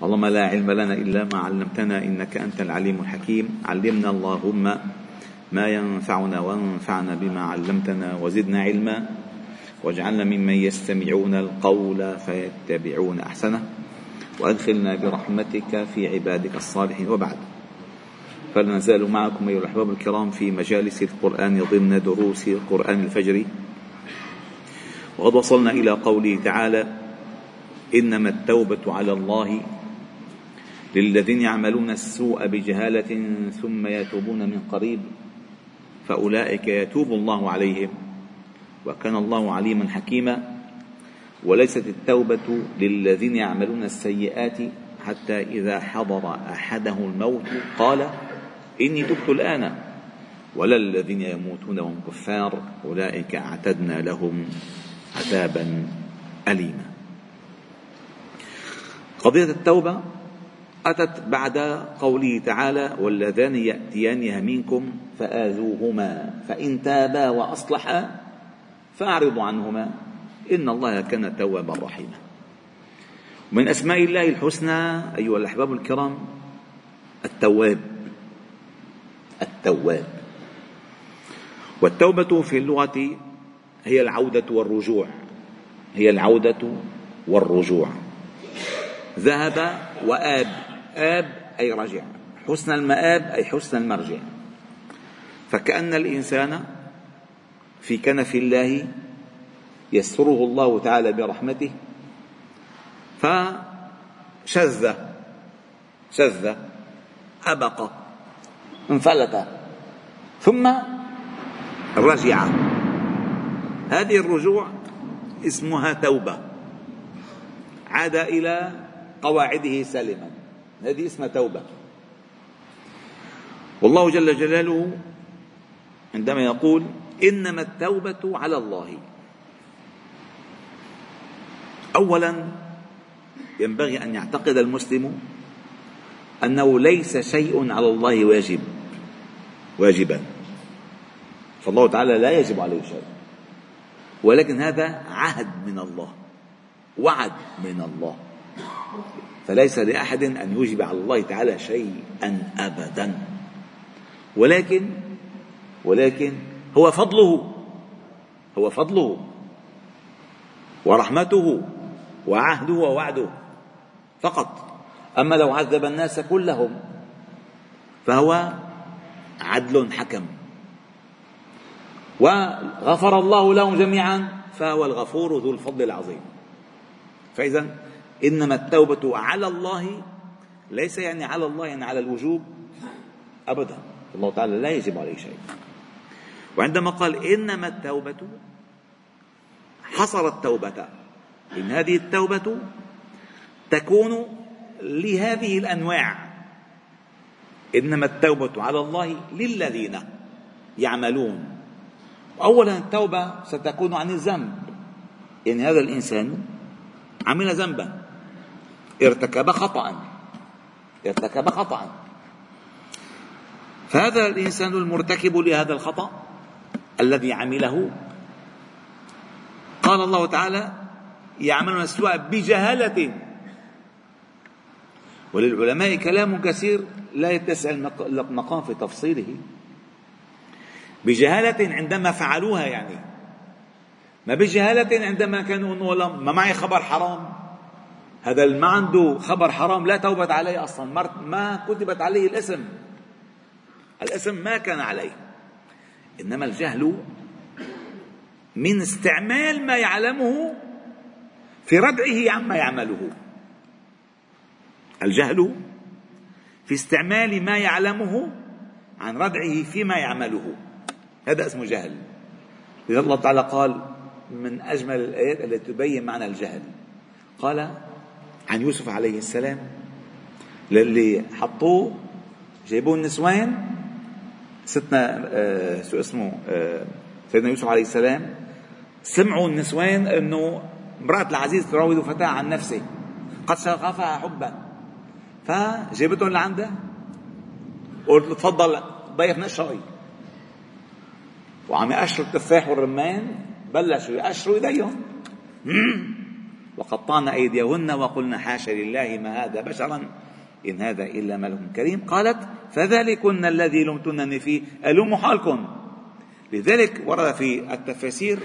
اللهم لا علم لنا إلا ما علمتنا إنك أنت العليم الحكيم. علمنا اللهم ما ينفعنا وانفعنا بما علمتنا وزدنا علما. واجعلنا ممن يستمعون القول فيتبعون أحسنه. وأدخلنا برحمتك في عبادك الصالحين. وبعد فلا نزال معكم أيها الأحباب الكرام في مجالس القرآن ضمن دروس القرآن الفجري وقد وصلنا إلى قوله تعالى إنما التوبة على الله للذين يعملون السوء بجهالة ثم يتوبون من قريب فأولئك يتوب الله عليهم وكان الله عليما حكيما وليست التوبة للذين يعملون السيئات حتى إذا حضر أحده الموت قال إني تبت الآن ولا الذين يموتون وهم كفار أولئك أعتدنا لهم عذابا أليما. قضية التوبة أتت بعد قوله تعالى واللذان يأتيانها منكم فآذوهما فإن تابا وأصلحا فأعرضوا عنهما إن الله كان توابا رحيما. من أسماء الله الحسنى أيها الأحباب الكرام التواب التواب. والتوبة في اللغة هي العودة والرجوع هي العودة والرجوع. ذهب وآب. آب أي رجع حسن المآب أي حسن المرجع. فكأن الإنسان في كنف الله يستره الله تعالى برحمته فشذ شذ أبق انفلت ثم رجع. هذه الرجوع اسمها توبة عاد إلى قواعده سالما. هذه اسمها توبة. والله جل جلاله عندما يقول إنما التوبة على الله. أولا ينبغي أن يعتقد المسلم أنه ليس شيء على الله واجب واجبا. فالله تعالى لا يجب عليه شيء. ولكن هذا عهد من الله وعد من الله. فليس لأحد أن يوجب على الله تعالى شيئا أبدا. ولكن ولكن هو فضله هو فضله ورحمته وعهده ووعده فقط. أما لو عذب الناس كلهم فهو عدل حكم. وغفر الله لهم جميعا فهو الغفور ذو الفضل العظيم. فإذا إنما التوبة على الله ليس يعني على الله يعني على الوجوب أبدا. الله تعالى لا يجب عليه شيء. وعندما قال إنما التوبة حصر التوبة إن هذه التوبة تكون لهذه الأنواع. إنما التوبة على الله للذين يعملون. أولا التوبة ستكون عن الذنب. يعني هذا الإنسان عمل ذنبا. ارتكب خطأ. ارتكب خطأ. فهذا الإنسان المرتكب لهذا الخطأ الذي عمله. قال الله تعالى يعملون السوء بجهالة. وللعلماء كلام كثير لا يتسع المقام في تفصيله. بجهالة عندما فعلوها يعني. ما بجهالة عندما كانوا ما معي خبر حرام. هذا اللي ما عنده خبر حرام لا توبة عليه أصلا. ما كتبت عليه الاسم. الاسم ما كان عليه. إنما الجهل من استعمال ما يعلمه في ردعه عما يعمله. الجهل في استعمال ما يعلمه عن ردعه فيما يعمله. هذا اسمه جهل. لذا الله تعالى قال من أجمل الآيات التي تبين معنى الجهل. قال عن يوسف عليه السلام للي حطوه جايبوه النسوان ستنا آه شو اسمه آه سيدنا يوسف عليه السلام سمعوا النسوان إنه امرأة العزيز تراود فتاة عن نفسه قد شغفها حبا. فجابتهم لعنده قلت تفضل ضيفنا الشاي وعم يقشروا التفاح والرمان بلشوا يقشروا إيديهم. وقطعنا أيديهن وقلنا حاشا لله ما هذا بشرا إن هذا إلا ملك كريم. قالت فذلكن الذي لمتنني فيه. ألوم حالكم؟ لذلك ورد في التفاسير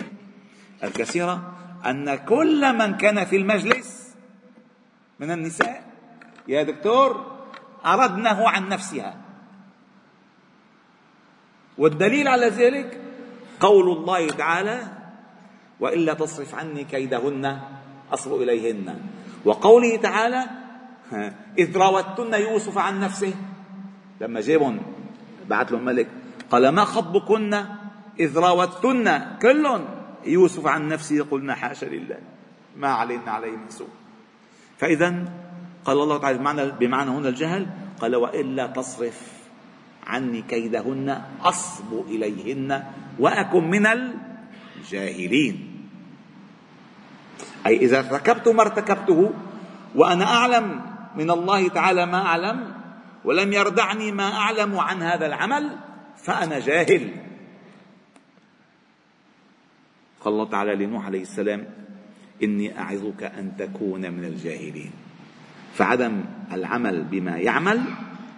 الكثيرة أن كل من كان في المجلس من النساء يا دكتور أردنه عن نفسها. والدليل على ذلك قول الله تعالى وإلا تصرف عني كيدهن أصب إليهن. وقوله تعالى إذ راوتن يوسف عن نفسه. لما جابهم بعث لهم ملك قال ما خطبكن؟ إذ راوتن. كل يوسف عن نفسه قلنا حاشا لله. ما علينا عليه من سوء. فاذا قال الله تعالى بمعنى بمعنى هنا الجهل قال وإلا تصرف عني كيدهن أصب إليهن وأكن من الجاهلين. أي إذا ارتكبت ما ارتكبته وأنا أعلم من الله تعالى ما أعلم ولم يردعني ما أعلم عن هذا العمل فأنا جاهل. قال الله تعالى لنوح عليه السلام إني أعظك أن تكون من الجاهلين. فعدم العمل بما يعمل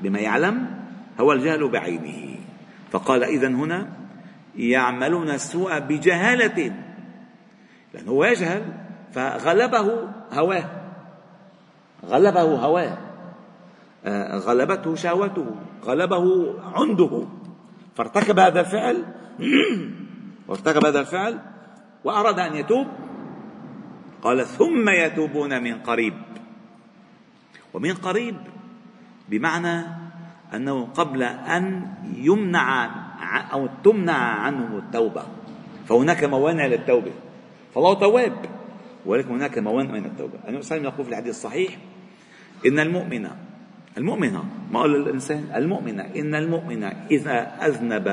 بما يعلم هو الجهل بعينه. فقال إذا هنا يعملون السوء بجهالة لأنه هو يجهل. فغلبه هواه. غلبه هواه. آه، غلبته شهوته. غلبه عنده. فارتكب هذا الفعل. وارتكب هذا الفعل. وأراد أن يتوب. قال ثم يتوبون من قريب. ومن قريب بمعنى أنه قبل أن يمنع أو تمنع عنه التوبة. فهناك موانع للتوبة. فالله تواب. ولكن هناك موانع من التوبة. النبي صلى الله يقول في الحديث الصحيح إن المؤمن المؤمنة ما قال الإنسان؟ المؤمنة إن المؤمن إذا أذنب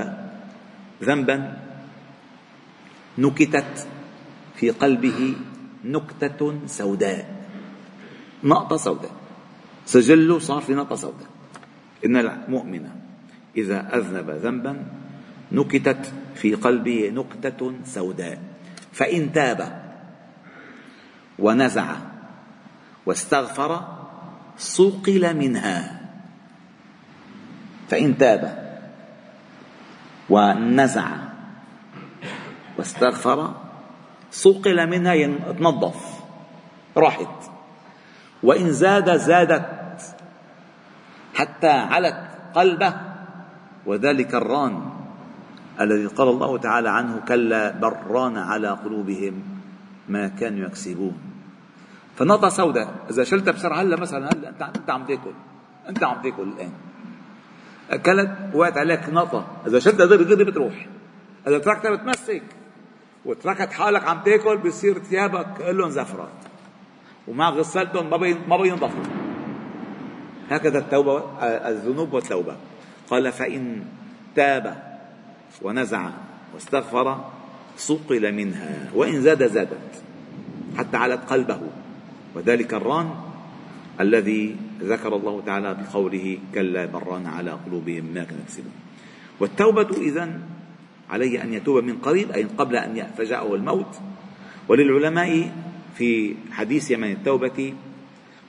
ذنبا نكتت في قلبه نكتة سوداء. نقطة سوداء. سجله صار في نقطة سوداء. إن المؤمن إذا أذنب ذنبا نكتت في قلبه نكتة سوداء. فإن تاب ونزع واستغفر صقل منها. فإن تاب ونزع واستغفر صقل منها تنظف راحت. وإن زاد زادت حتى علت قلبه. وذلك الران الذي قال الله تعالى عنه كلا بران على قلوبهم. ما كانوا يكسبون. فنقطة سوداء. إذا شلتها بسرعة هلا مثلا هلا أنت أنت عم تاكل. أنت عم تاكل الآن. أكلت وقعت عليك نقطة. إذا شلتها دغري دغري بتروح. إذا تركتها بتمسك. وتركت حالك عم تاكل بصير ثيابك كلهم زفرة. وما غسلتهم ما ما بينضفوا هكذا التوبة الذنوب والتوبة. قال فإن تاب ونزع واستغفر صقل منها وإن زاد زادت حتى علت قلبه. وذلك الران الذي ذكر الله تعالى بقوله كلا بران على قلوبهم ما كانوا يكسبون والتوبة إذا عليه أن يتوب من قريب أي قبل أن يفجأه الموت وللعلماء في حديث يمن التوبة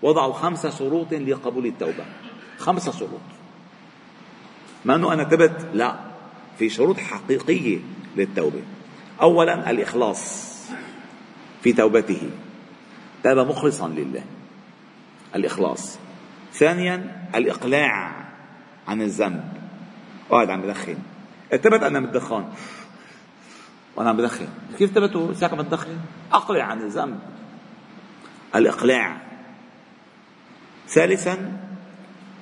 وضعوا خمس شروط لقبول التوبة. خمس شروط. ما أنه أنا تبت لا في شروط حقيقية للتوبة. أولا الإخلاص في توبته. تاب مخلصا لله. الإخلاص. ثانيا الإقلاع عن الذنب. قاعد عم بدخن. ثبت أنا بالدخان. وأنا عم بدخن. كيف ثبتوا ساعة عم بدخن أقلع عن الذنب. الإقلاع. ثالثا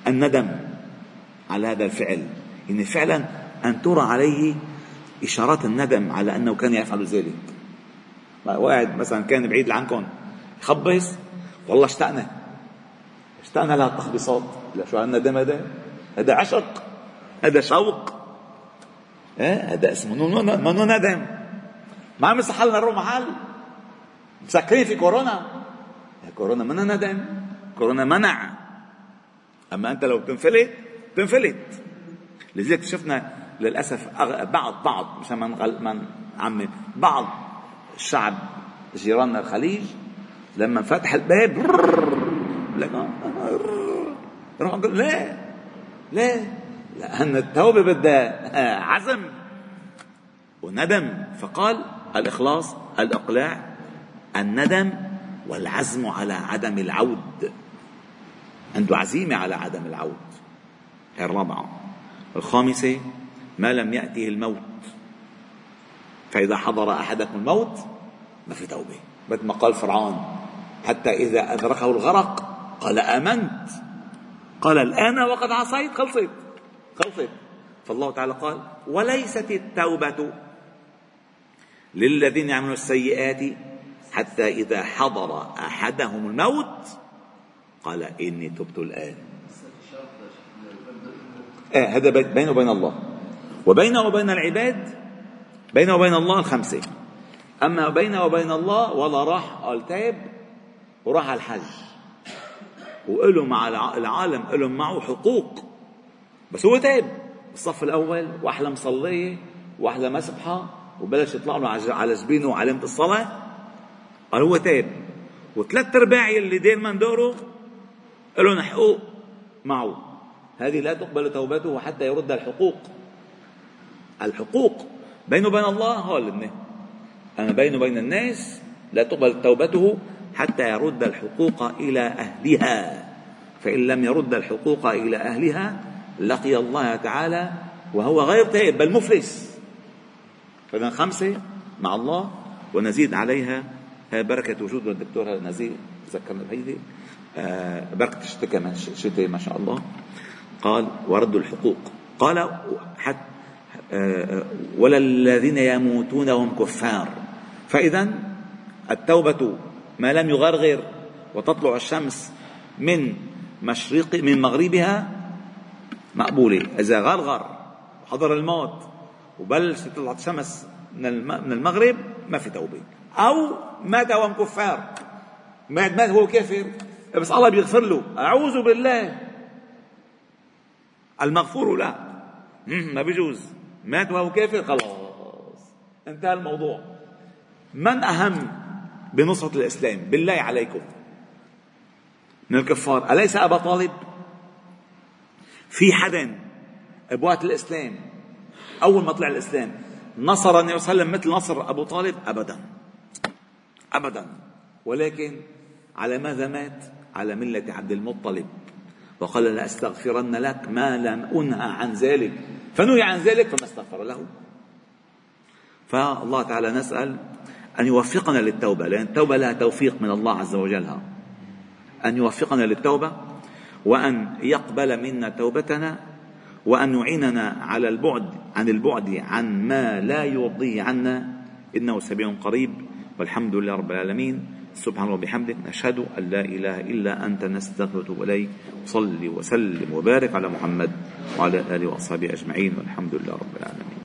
الندم على هذا الفعل. يعني فعلا أن ترى عليه إشارات الندم على أنه كان يفعل ذلك. واحد مثلا كان بعيد عنكم يخبص والله اشتقنا. اشتقنا لهالتخبيصات شو هالندم هذا؟ هذا عشق هذا شوق. إيه هذا اسمه منو ندم. ما عم يصح لنا نروح محل مسكرين في كورونا. كورونا منها ندم. كورونا منع. أما أنت لو تنفلت تنفلت. لذلك شفنا للأسف بعض بعض مشان ما عم بعض الشعب جيراننا الخليج لما فتح الباب لك لا لا لأن التوبة بدها عزم وندم. فقال الإخلاص الإقلاع الندم والعزم على عدم العود. عنده عزيمة على عدم العود. الرابعة الخامسة ما لم يأته الموت. فإذا حضر أحدكم الموت ما في توبة مثل ما قال فرعون حتى إذا أدركه الغرق قال آمنت. قال الآن وقد عصيت خلصت خلصت فالله تعالى قال وليست التوبة للذين يعملون السيئات حتى إذا حضر أحدهم الموت. قال إني تبت الآن. آه هذا بينه وبين الله. وبينه وبين العباد بينه وبين الله الخمسة. أما بينه وبين الله ولا راح قال تاب وراح على الحج. وله مع العالم لهم معه حقوق. بس هو تاب. الصف الأول وأحلى مصلية وأحلى مسبحة وبلش يطلع له على جبينه علامة الصلاة. قال هو تاب. وثلاث أرباع اللي دائما دوره لهم حقوق معه. هذه لا تقبل توبته حتى يرد الحقوق. الحقوق. بينه وبين الله هو اللي أما بينه وبين الناس لا تقبل توبته حتى يرد الحقوق إلى أهلها. فإن لم يرد الحقوق إلى أهلها لقي الله تعالى وهو غير تائب بل مفلس. فإذا خمسة مع الله ونزيد عليها بركة وجود الدكتور نزيل ذكرنا بهيدي آه، بركة الشتاء شتاء ما شاء الله. قال ورد الحقوق. قال حتى آه، ولا الذين يموتون وهم كفار. فإذا التوبة ما لم يغرغر وتطلع الشمس من مشرق من مغربها مقبولة. إذا غرغر حضر الموت وبلش تطلع الشمس من المغرب ما في توبة. أو مات وهم كفار. مات مات هو كافر بس الله بيغفر له. أعوذ بالله. المغفور له ما بيجوز. مات وهو كافر خلاص. انتهى الموضوع. من أهم بنصرة الإسلام؟ بالله عليكم. من الكفار. أليس أبا طالب؟ في حدا بوقت الإسلام؟ أول ما طلع الإسلام نصر النبي صلى الله عليه وسلم مثل نصر أبو طالب؟ أبدا. أبدا. ولكن على ماذا مات؟ على ملة عبد المطلب. وقال لأستغفرن لك ما لم أنهى عن ذلك. فنهي عن ذلك فما استغفر له. فالله تعالى نسأل أن يوفقنا للتوبة لأن التوبة لها توفيق من الله عز وجل. أن يوفقنا للتوبة وأن يقبل منا توبتنا وأن يعيننا على البعد عن البعد عن ما لا يرضيه عنا. إنه سبيل قريب. والحمد لله رب العالمين. سبحان الله وبحمدك نشهد أن لا إله إلا أنت نستغفرك إليك صل وسلم وبارك على محمد وعلى آله وأصحابه أجمعين والحمد لله رب العالمين.